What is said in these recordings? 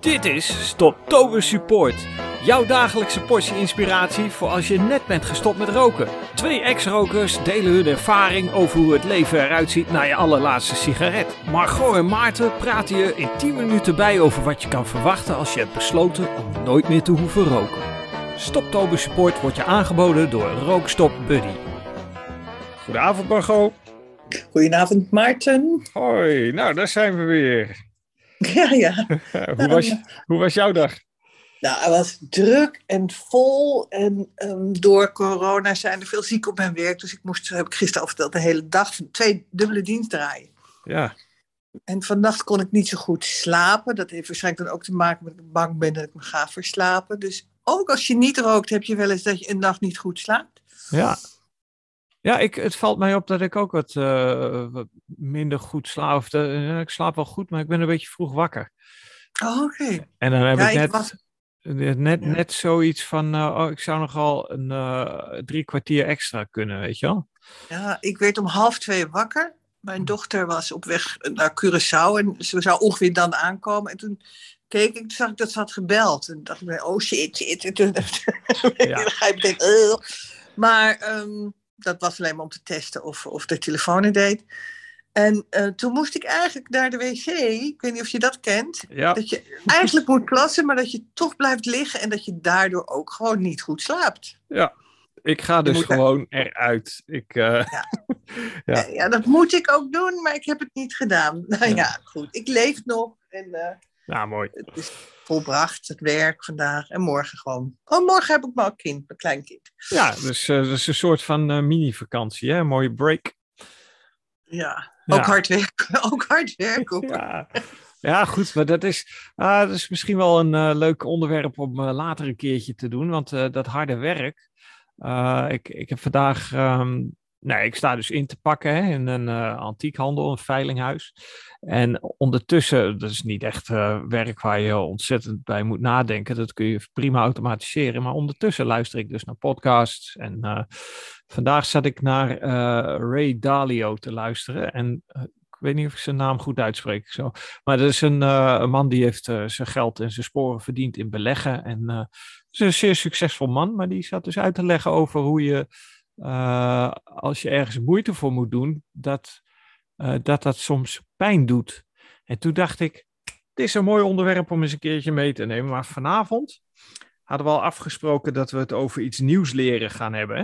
Dit is Stoptober Support. Jouw dagelijkse portie inspiratie voor als je net bent gestopt met roken. Twee ex-rokers delen hun ervaring over hoe het leven eruit ziet na je allerlaatste sigaret. Margot en Maarten praten je in 10 minuten bij over wat je kan verwachten als je hebt besloten om nooit meer te hoeven roken. Stoptober Support wordt je aangeboden door Rookstop Buddy. Goedenavond Margot. Goedenavond Maarten. Hoi, nou daar zijn we weer. Ja, ja. hoe, was, hoe was jouw dag? Nou, het was druk en vol. En um, door corona zijn er veel ziek op mijn werk. Dus ik moest, heb ik gisteren al verteld, de hele dag twee dubbele dienst draaien. Ja. En vannacht kon ik niet zo goed slapen. Dat heeft waarschijnlijk dan ook te maken met dat ik bang ben dat ik me ga verslapen. Dus ook als je niet rookt, heb je wel eens dat je een nacht niet goed slaapt. Ja. Ja, ik, het valt mij op dat ik ook wat, uh, wat minder goed slaap. Of uh, ik slaap wel goed, maar ik ben een beetje vroeg wakker. Oh, oké. Okay. En dan heb Ja, ik ik net, was- net, Ja. net zoiets van, uh, oh, ik zou nogal een drie kwartier extra kunnen, weet je wel? Ja, ik werd om half twee wakker. Mijn dochter was op weg naar Curaçao en ze zou ongeveer dan aankomen. En toen keek ik, toen zag ik dat ze had gebeld. En dacht ik, oh shit, shit. En toen Ja. ga meteen, "Ugh." Maar ehm, dat was alleen maar om te testen of, of de telefoon het deed. En eh, toen moest ik eigenlijk naar de wc. Ik weet niet of je dat kent. Ja, Dat je eigenlijk moet plassen, maar dat je toch blijft liggen en dat je daardoor ook gewoon niet goed slaapt. ik ga dus moet er- gewoon eruit. Ik, uh, Ja. Ja. Ja. ja, dat moet ik ook doen, maar ik heb het niet gedaan. Nou Ja. ja, goed. Ik leef nog en eh, nou, mooi. het is volbracht, het werk vandaag. En morgen gewoon. Oh, morgen heb ik een kind, mijn kleinkind. Ja, dus uh, dat is een soort van uh, mini-vakantie, hè? Een mooie break. Ja, Ja. ook hard werken. Ook hard werken. Ja. ja, goed, maar dat is, ah, dat is misschien wel een eh, leuk onderwerp om eh, later een keertje te doen. Want eh, dat harde werk. eh, ik, ik heb vandaag. ehm, nee, ik sta dus in te pakken hè, in een eh, antiekhandel, een veilinghuis. En ondertussen, dat is niet echt eh, werk waar je ontzettend bij moet nadenken. Dat kun je prima automatiseren. Maar ondertussen luister ik dus naar podcasts. En eh, vandaag zat ik naar Ray Dalio te luisteren. En ik weet niet of ik zijn naam goed uitspreek. Zo. Maar dat is een, man die heeft zijn geld en zijn sporen verdiend in beleggen. En is een zeer succesvol man. Maar die zat dus uit te leggen over hoe je, eh, als je ergens moeite voor moet doen, dat eh, dat dat soms pijn doet. En toen dacht ik, het is een mooi onderwerp om eens een keertje mee te nemen. Maar vanavond hadden we al afgesproken dat we het over iets nieuws leren gaan hebben. Hè?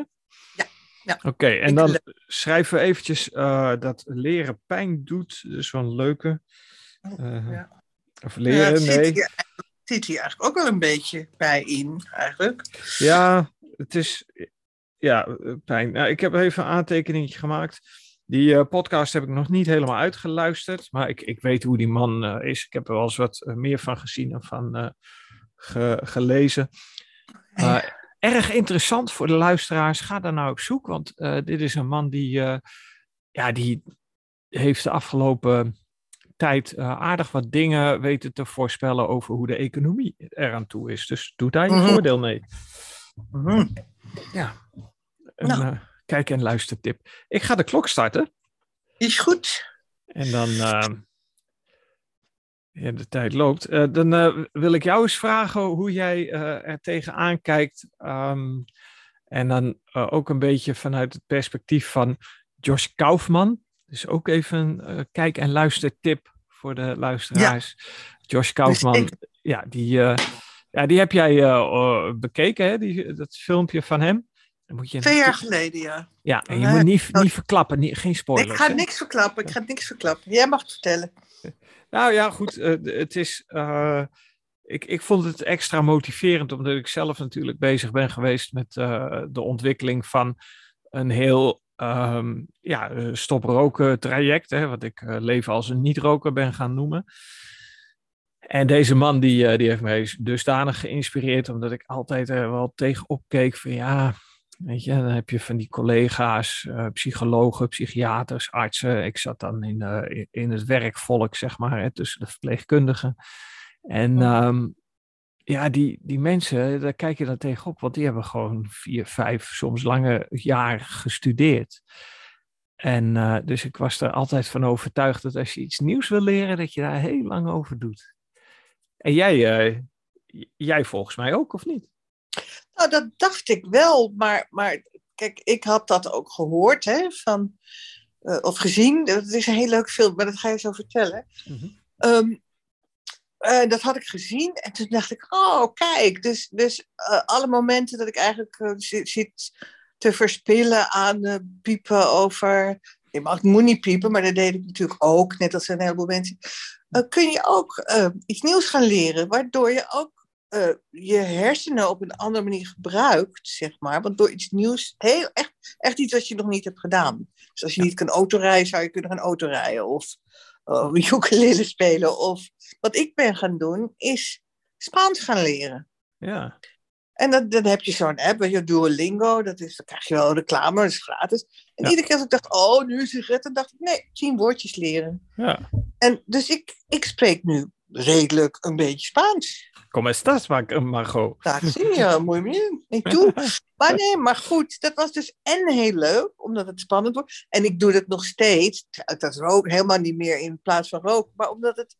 Ja, ja. Oké, en dan schrijven we eventjes eh, dat leren pijn doet. Dat is wel een leuke. Eh, Ja. Of leren, nee. hier, zit hier eigenlijk ook wel een beetje bij in, eigenlijk. Ja, het is ja, eh, pijn. Nou, ik heb even een aantekeningetje gemaakt. Die eh, podcast heb ik nog niet helemaal uitgeluisterd, maar ik, ik weet hoe die man eh, is. Ik heb er wel eens wat meer van gezien en van ge- gelezen. Erg interessant voor de luisteraars. Ga daar nou op zoek, want dit is een man die, ja, die heeft de afgelopen tijd uh, aardig wat dingen weten te voorspellen over hoe de economie eraan toe is. Dus doe daar je Mhm. voordeel mee. Mhm. Ja. Een Nou. eh, kijk- en luistertip. Ik ga de klok starten. Is goed. En dan. eh, ja, de tijd loopt. Eh, dan wil ik jou eens vragen hoe jij er tegenaan kijkt. Ehm, en dan ook een beetje vanuit het perspectief van Josh Kaufman. Dus ook even een kijk- en luistertip voor de luisteraars. Josh Kaufman, ik- ja, die, ja, die heb jij bekeken, hè? Die, dat filmpje van hem. Dan moet je Twee jaar geleden, ja. Ja, en je moet niet, dat- niet verklappen, niet, geen spoilers. ik ga hè? niks verklappen. Ik ga niks verklappen. Jij mag het vertellen. Nou ja, goed. eh, het is. eh, ik, ik vond het extra motiverend, omdat ik zelf natuurlijk bezig ben geweest met eh, de ontwikkeling van een heel ehm, ja, stoproken traject. Hè, wat ik leven als een niet-roker ben gaan noemen. En deze man die, die heeft mij dusdanig geïnspireerd, omdat ik altijd er wel tegenop keek van ja, weet je, dan heb je van die collega's, eh, psychologen, psychiaters, artsen. Ik zat dan in, eh, in- het werkvolk, zeg maar, hè, tussen de verpleegkundigen. En ehm, ja, die, die mensen, daar kijk je dan tegenop, want die hebben gewoon vier, vijf, soms lange jaar gestudeerd. En eh, dus ik was er altijd van overtuigd dat als je iets nieuws wil leren, dat je daar heel lang over doet. En jij, jij volgens mij ook, of niet? Nou, dat dacht ik wel, maar, maar kijk, ik had dat ook gehoord hè, van, uh, of gezien. Het is een heel leuk film, maar dat ga je zo vertellen. Mm -hmm. um, uh, dat had ik gezien en toen dacht ik, oh kijk, dus, dus uh, alle momenten dat ik eigenlijk zit, zit, te verspillen aan piepen over, je mag moet niet piepen, maar dat deed ik natuurlijk ook, net als een heleboel mensen, kun je ook iets nieuws gaan leren, waardoor je ook je hersenen op een andere manier gebruikt, zeg maar, want door iets nieuws, heel, echt, echt iets wat je nog niet hebt gedaan. Dus als je niet kan autorijden, zou je kunnen gaan autorijden of uh, ukulele spelen. Of wat ik ben gaan doen, is Spaans gaan leren. Ja. En dan, dan heb je zo'n app, weet je, Duolingo, dat is, dan krijg je wel reclame, dat is gratis. En ja. iedere keer als ik dacht, oh, nu is het dan dacht ik, nee, tien woordjes leren. Ja. En dus ik, ik spreek nu redelijk een beetje Spaans. ¿Cómo estás, Margot? Dat zie je, muy bien. Ik doe. Maar nee, maar goed, dat was dus en heel leuk, omdat het spannend wordt. En ik doe dat nog steeds. Dat rook helemaal niet meer in plaats van roken, maar omdat het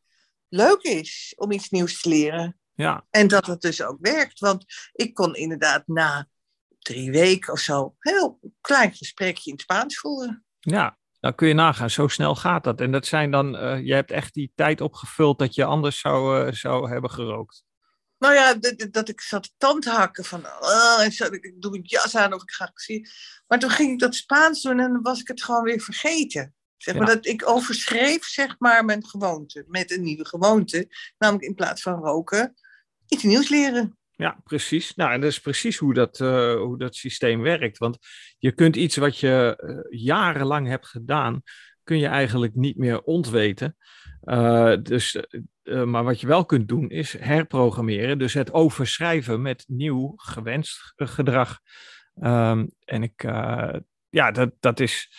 leuk is om iets nieuws te leren. Ja. En dat het dus ook werkt. Want ik kon inderdaad na drie weken of zo heel klein gesprekje in het Spaans voeren. Ja, dan kun je nagaan, zo snel gaat dat. En dat zijn dan, uh, je hebt echt die tijd opgevuld dat je anders zou, uh, zou hebben gerookt. Nou ja, dat, ik zat tandhakken van, en zo, ik doe mijn jas aan of ik ga zien. Maar toen ging ik dat Spaans doen en dan was ik het gewoon weer vergeten. Zeg maar ja. dat ik overschreef zeg maar mijn gewoonte met een nieuwe gewoonte. Namelijk in plaats van roken, iets nieuws leren. Ja, precies. Nou, en dat is precies hoe dat, uh, hoe dat systeem werkt. Want je kunt iets wat je uh, jarenlang hebt gedaan, kun je eigenlijk niet meer ontweten. Uh, dus, maar wat je wel kunt doen, is herprogrammeren. Dus het overschrijven met nieuw gewenst gedrag. Um, en ik, ja, dat, dat is.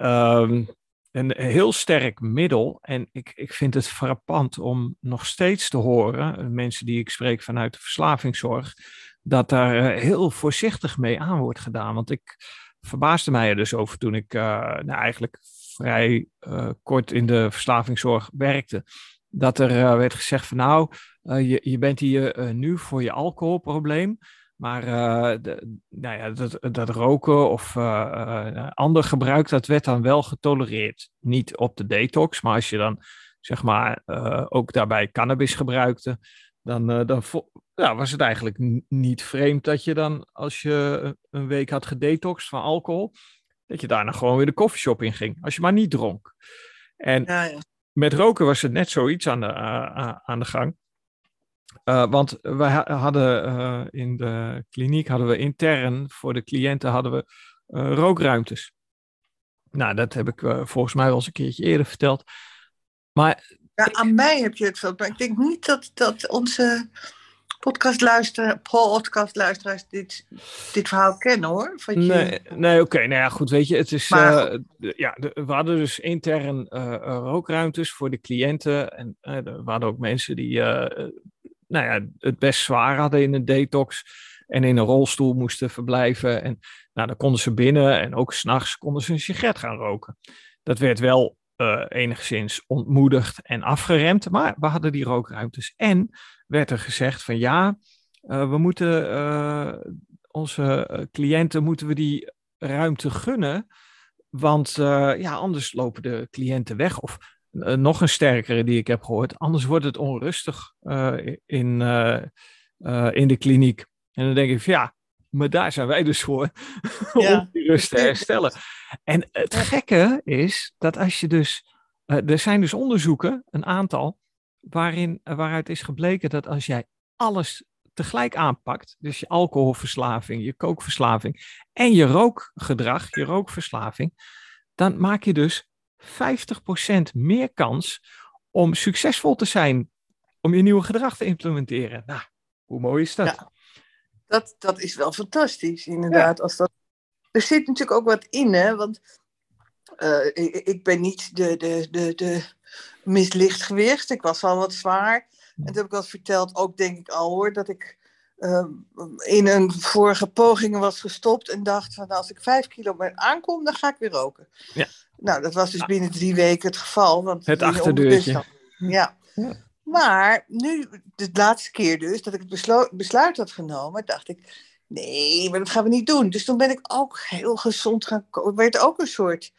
Um, een heel sterk middel. En ik, ik vind het frappant om nog steeds te horen, mensen die ik spreek vanuit de verslavingszorg, dat daar heel voorzichtig mee aan wordt gedaan. Want ik verbaasde mij er dus over toen ik uh, nou, eigenlijk vrij kort in de verslavingszorg werkte. Dat er werd gezegd van nou, je, je bent hier nu voor je alcoholprobleem. Maar uh, de, nou ja, dat, dat roken of uh, uh, ander gebruik, dat werd dan wel getolereerd. Niet op de detox, maar als je dan zeg maar ook daarbij cannabis gebruikte, dan, dan ja, was het eigenlijk niet vreemd dat je dan, als je een week had gedetoxed van alcohol, dat je daarna gewoon weer de koffieshop in ging. Als je maar niet dronk. En ja, ja. met roken was het net zoiets aan de, aan de gang. Uh, want we ha hadden uh, in de kliniek hadden we intern voor de cliënten hadden we uh, rookruimtes. Nou, dat heb ik volgens mij wel eens een keertje eerder verteld. Maar ja, aan mij heb je het verteld, maar ik denk niet dat, dat onze podcastluisteraars, podcastluisteraars dit, dit verhaal kennen hoor. Van je... Nee, nee oké. Okay, nou ja, goed, weet je, het is, maar... ja, de, we hadden dus intern rookruimtes voor de cliënten. En er waren ook mensen die nou ja, het best zwaar hadden in een detox en in een rolstoel moesten verblijven. En nou, dan konden ze binnen en ook s'nachts konden ze een sigaret gaan roken. Dat werd wel uh, enigszins ontmoedigd en afgeremd, maar we hadden die rookruimtes. En werd er gezegd van ja, uh, we moeten uh, onze cliënten moeten we die ruimte gunnen. Want ja, anders lopen de cliënten weg. Of nog een sterkere die ik heb gehoord. Anders wordt het onrustig uh, in, uh, in de kliniek. En dan denk ik van ja, maar daar zijn wij dus voor. Ja. om die rust te herstellen. En het gekke is dat als je dus. er zijn dus onderzoeken, een aantal, waarin, waaruit is gebleken dat als jij alles tegelijk aanpakt, dus je alcoholverslaving, je kookverslaving en je rookgedrag, je rookverslaving, dan maak je dus 50% meer kans om succesvol te zijn, om je nieuwe gedrag te implementeren. Nou, hoe mooi is dat? Ja, dat, dat is wel fantastisch, inderdaad. Ja. Als dat... Er zit natuurlijk ook wat in, hè? want uh, ik, ik, ben niet de, de, de, de mislicht gewicht. Ik was al wat zwaar. En dat heb ik al verteld, ook denk ik al hoor, dat ik uh, in een vorige poging was gestopt en dacht van als ik vijf kilo aankom, dan ga ik weer roken. Ja. Nou, dat was dus binnen drie weken het geval. Want het achterdeurtje. Ja. ja. Maar nu, de laatste keer dus, dat ik het besluit had genomen, dacht ik, nee, maar dat gaan we niet doen. Dus toen ben ik ook heel gezond gaan koken. werd ook een soort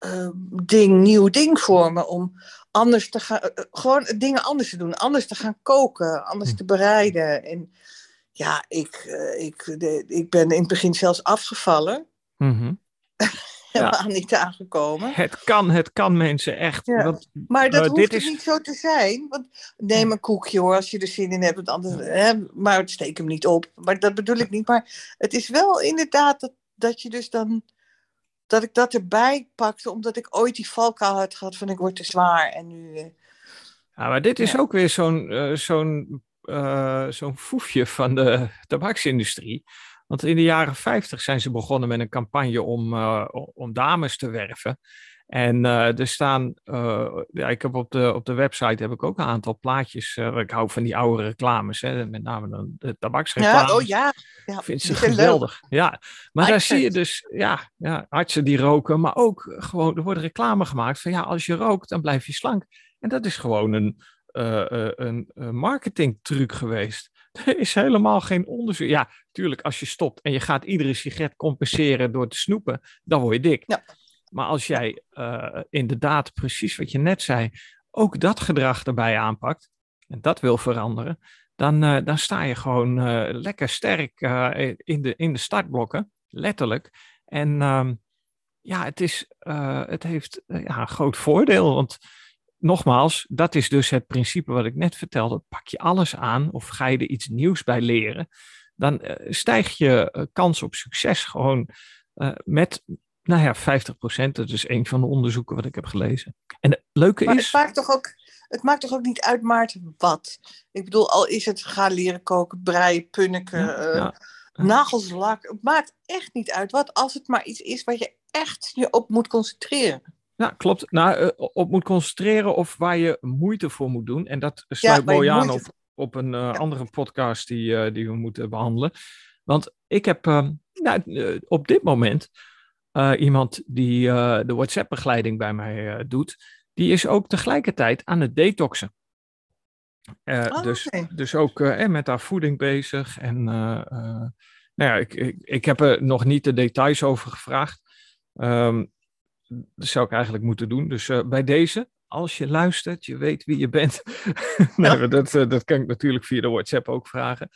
uh, ding, nieuw ding voor me om anders te gaan, uh, gewoon dingen anders te doen, anders te gaan koken, anders hm. te bereiden. En ja, ik, uh, ik, de, ik ben in het begin zelfs afgevallen. Mm -hmm. helemaal ja. niet aangekomen. Het kan, het kan mensen echt. Ja. Want, maar dat uh, hoeft is... niet zo te zijn. Want neem een koekje hoor, als je er zin in hebt. Want anders, hè, maar steek hem niet op. Maar dat bedoel ik niet. Maar het is wel inderdaad dat, dat je dus dan... Dat ik dat erbij pakte, omdat ik ooit die valkuil had gehad van ik word te zwaar. En nu... Uh, ja, maar dit is ook weer zo'n uh, zo'n zo'n foefje van de tabaksindustrie. Want in de jaren 50 zijn ze begonnen met een campagne om, uh, om dames te werven. En uh, er staan, uh, ja, ik heb op de, op de website heb ik ook een aantal plaatjes. ik hou van die oude reclames, hè, met name dan de tabaksreclames. Ja, oh ja. ja ik vind ze geweldig. Ja, maar daar zie je dus, ja, ja, artsen die roken, maar ook gewoon, er wordt reclame gemaakt van ja, als je rookt, dan blijf je slank. En dat is gewoon een, een, een marketingtruc geweest. Er is helemaal geen onderzoek. Ja, tuurlijk, als je stopt en je gaat iedere sigaret compenseren door te snoepen, dan word je dik. Ja. Maar als jij uh, inderdaad, precies wat je net zei, ook dat gedrag erbij aanpakt en dat wil veranderen, dan, uh, dan sta je gewoon uh, lekker sterk in, de, in de startblokken, letterlijk. En ehm, ja, het, is, het heeft ja, een groot voordeel, want nogmaals, dat is dus het principe wat ik net vertelde. Pak je alles aan of ga je er iets nieuws bij leren, dan uh, stijgt je uh, kans op succes gewoon uh, met, nou ja, 50%. Dat is een van de onderzoeken wat ik heb gelezen. En het leuke maar is. Het maakt, toch ook, het maakt toch ook niet uit, Maarten, wat? Ik bedoel, al is het gaan leren koken, breien, punniken, ja, ja. nagelslak. Het maakt echt niet uit wat, als het maar iets is waar je echt je op moet concentreren. Ja, klopt. Nou, uh, op moet concentreren of waar je moeite voor moet doen. En dat sluit ja, mooi aan op, op een uh, ja. andere podcast die, uh, die we moeten behandelen. Want ik heb nou, op dit moment iemand die de WhatsApp-begeleiding bij mij doet. Die is ook tegelijkertijd aan het detoxen. Oh, dus, okay. dus ook met haar voeding bezig. En nou ja, ik, ik, ik heb er nog niet de details over gevraagd. Um, dat zou ik eigenlijk moeten doen. Dus uh, bij deze, als je luistert, je weet wie je bent. nee, ja. dat, uh, dat kan ik natuurlijk via de WhatsApp ook vragen.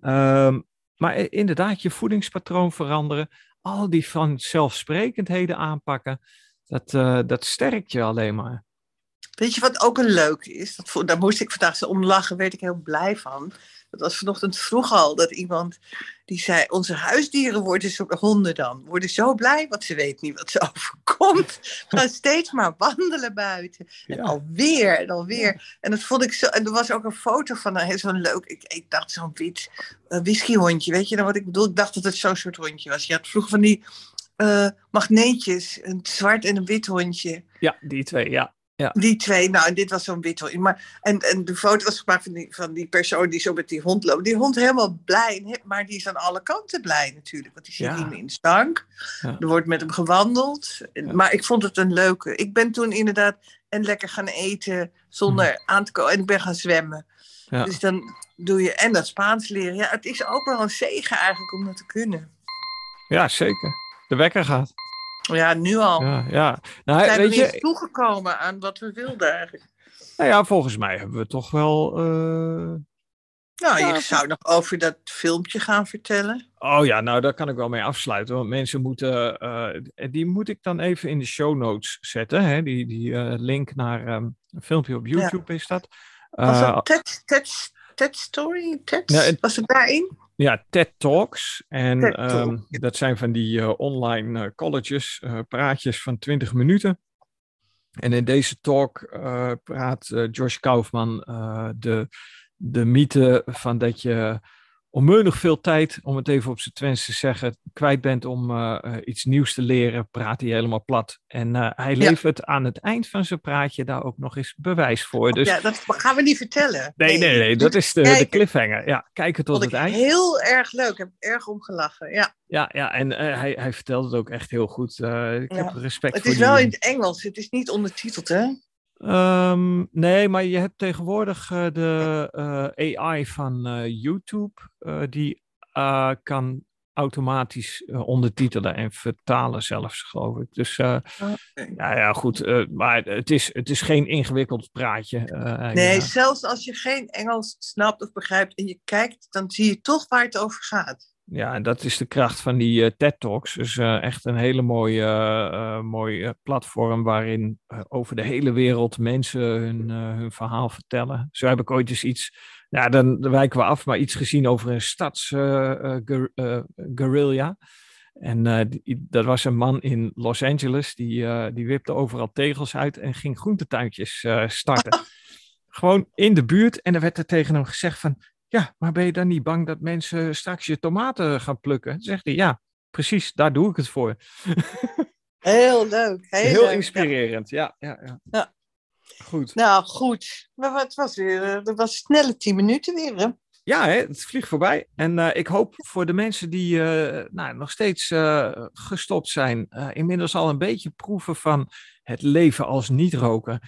Um, maar inderdaad, je voedingspatroon veranderen. Al die vanzelfsprekendheden aanpakken. Dat, uh, dat sterkt je alleen maar. Weet je wat ook een leuk is? Dat, daar moest ik vandaag zo om lachen, weet ik heel blij van. Dat was vanochtend vroeg al dat iemand die zei: Onze huisdieren worden zo, honden dan, worden zo blij, want ze weten niet wat ze overkomt. Gaan steeds maar wandelen buiten. Ja. En alweer en alweer. Ja. En dat vond ik zo. En er was ook een foto van zo'n leuk. Ik, ik dacht zo'n wit uh, whiskyhondje. Weet je dan wat ik bedoel? Ik dacht dat het zo'n soort hondje was. Je had vroeger van die. Uh, magneetjes, een zwart en een wit hondje. Ja, die twee, ja. Ja. Die twee, nou, en dit was zo'n wit maar En, en de foto was gemaakt van die, van die persoon die zo met die hond loopt. Die hond helemaal blij, maar die is aan alle kanten blij natuurlijk. Want die zit ja. niet meer in stank. Ja. Er wordt met hem gewandeld. Maar ik vond het een leuke. Ik ben toen inderdaad en lekker gaan eten zonder hm. aan te komen. En ik ben gaan zwemmen. Dus dan doe je, en dat Spaans leren. Ja, het is ook wel een zegen eigenlijk om dat te kunnen. Ja, zeker. De wekker gaat. Ja, nu al. Ja, ja. Nou, we zijn weet er niet toegekomen aan wat we wilden eigenlijk. Nou ja, volgens mij hebben we toch wel... Uh... Nou, ja, ik zou nog over dat filmpje gaan vertellen. Oh ja, nou daar kan ik wel mee afsluiten. Want mensen moeten... Uh, die moet ik dan even in de show notes zetten. Hè? Die, die uh, link naar um, een filmpje op YouTube ja. is dat. Was dat TED, TED, TED Story? TED? Was het daarin? Ja, TED Talks. En TED Talk. um, dat zijn van die uh, online uh, colleges, uh, praatjes van 20 minuten. En in deze talk praat Josh Kaufman de, de mythe van dat je onmeunig veel tijd, om het even op zijn twens te zeggen, kwijt bent om uh, iets nieuws te leren, praat hij helemaal plat. En uh, hij levert ja. aan het eind van zijn praatje daar ook nog eens bewijs voor. Dus... Ja, dat gaan we niet vertellen. Nee, nee, nee, dat is de, de cliffhanger. Ja, kijk het tot het eind. Heel erg leuk, ik heb erg om gelachen, ja. Ja, ja en uh, hij, hij vertelt het ook echt heel goed. ik ja. heb respect het voor is wel in het Engels, het is niet ondertiteld, hè? Ehm, nee, maar je hebt tegenwoordig uh, de uh, AI van uh, YouTube. die kan automatisch ondertitelen en vertalen zelfs, geloof ik. Dus okay. ja, ja, goed. maar het is, het is geen ingewikkeld praatje. nee, ja. zelfs als je geen Engels snapt of begrijpt en je kijkt, dan zie je toch waar het over gaat. Ja, en dat is de kracht van die uh, TED Talks. Dus uh, echt een hele mooie, uh, mooi platform waarin over de hele wereld mensen hun, hun verhaal vertellen. Zo heb ik ooit eens iets, ja, dan, dan wijken we af, maar iets gezien over een stadsguerrilla. en die, dat was een man in Los Angeles, die, die wipte overal tegels uit en ging groentetuintjes starten. Gewoon in de buurt. En er werd er tegen hem gezegd van, ja, maar ben je dan niet bang dat mensen straks je tomaten gaan plukken? Dan zegt hij, ja, precies, daar doe ik het voor. Heel leuk. Heel, heel inspirerend, ja. Ja, ja, ja. Goed. Nou, goed. Maar het was weer, eh, het was snelle tien minuten weer, hè? Ja, hè? het vliegt voorbij. En uh, ik hoop voor de mensen die uh, nou, nog steeds uh, gestopt zijn, inmiddels al een beetje proeven van het leven als niet roken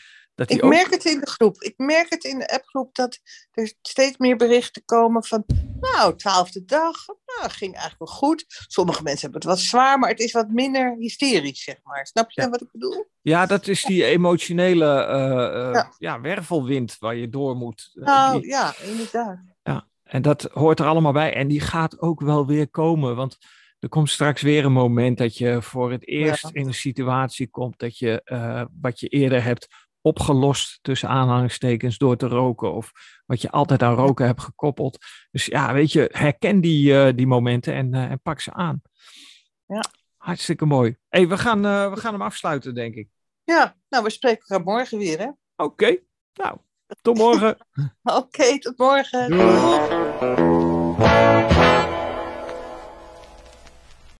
ik merk het in de groep. Ik merk het in de appgroep dat er steeds meer berichten komen van, nou, twaalfde dag, nou, ging eigenlijk wel goed. Sommige mensen hebben het wat zwaar, maar het is wat minder hysterisch, zeg maar. Snap je ja. wat ik bedoel? Ja, dat is die emotionele uh, uh, ja. ja. wervelwind waar je door moet. Eh, nou, die... ja, inderdaad. Ja, en dat hoort er allemaal bij. En die gaat ook wel weer komen, want er komt straks weer een moment dat je voor het eerst in een situatie komt dat je uh, wat je eerder hebt opgelost tussen aanhalingstekens door te roken of wat je altijd aan roken hebt gekoppeld. Dus ja, weet je, herken die, uh, die momenten en, uh, en pak ze aan. Ja. Hartstikke mooi. hey, we, gaan, uh, we gaan hem afsluiten, denk ik. Ja, nou, we spreken elkaar morgen weer, hè? Oké, okay. nou, tot morgen. Oké, okay, tot morgen. Doei.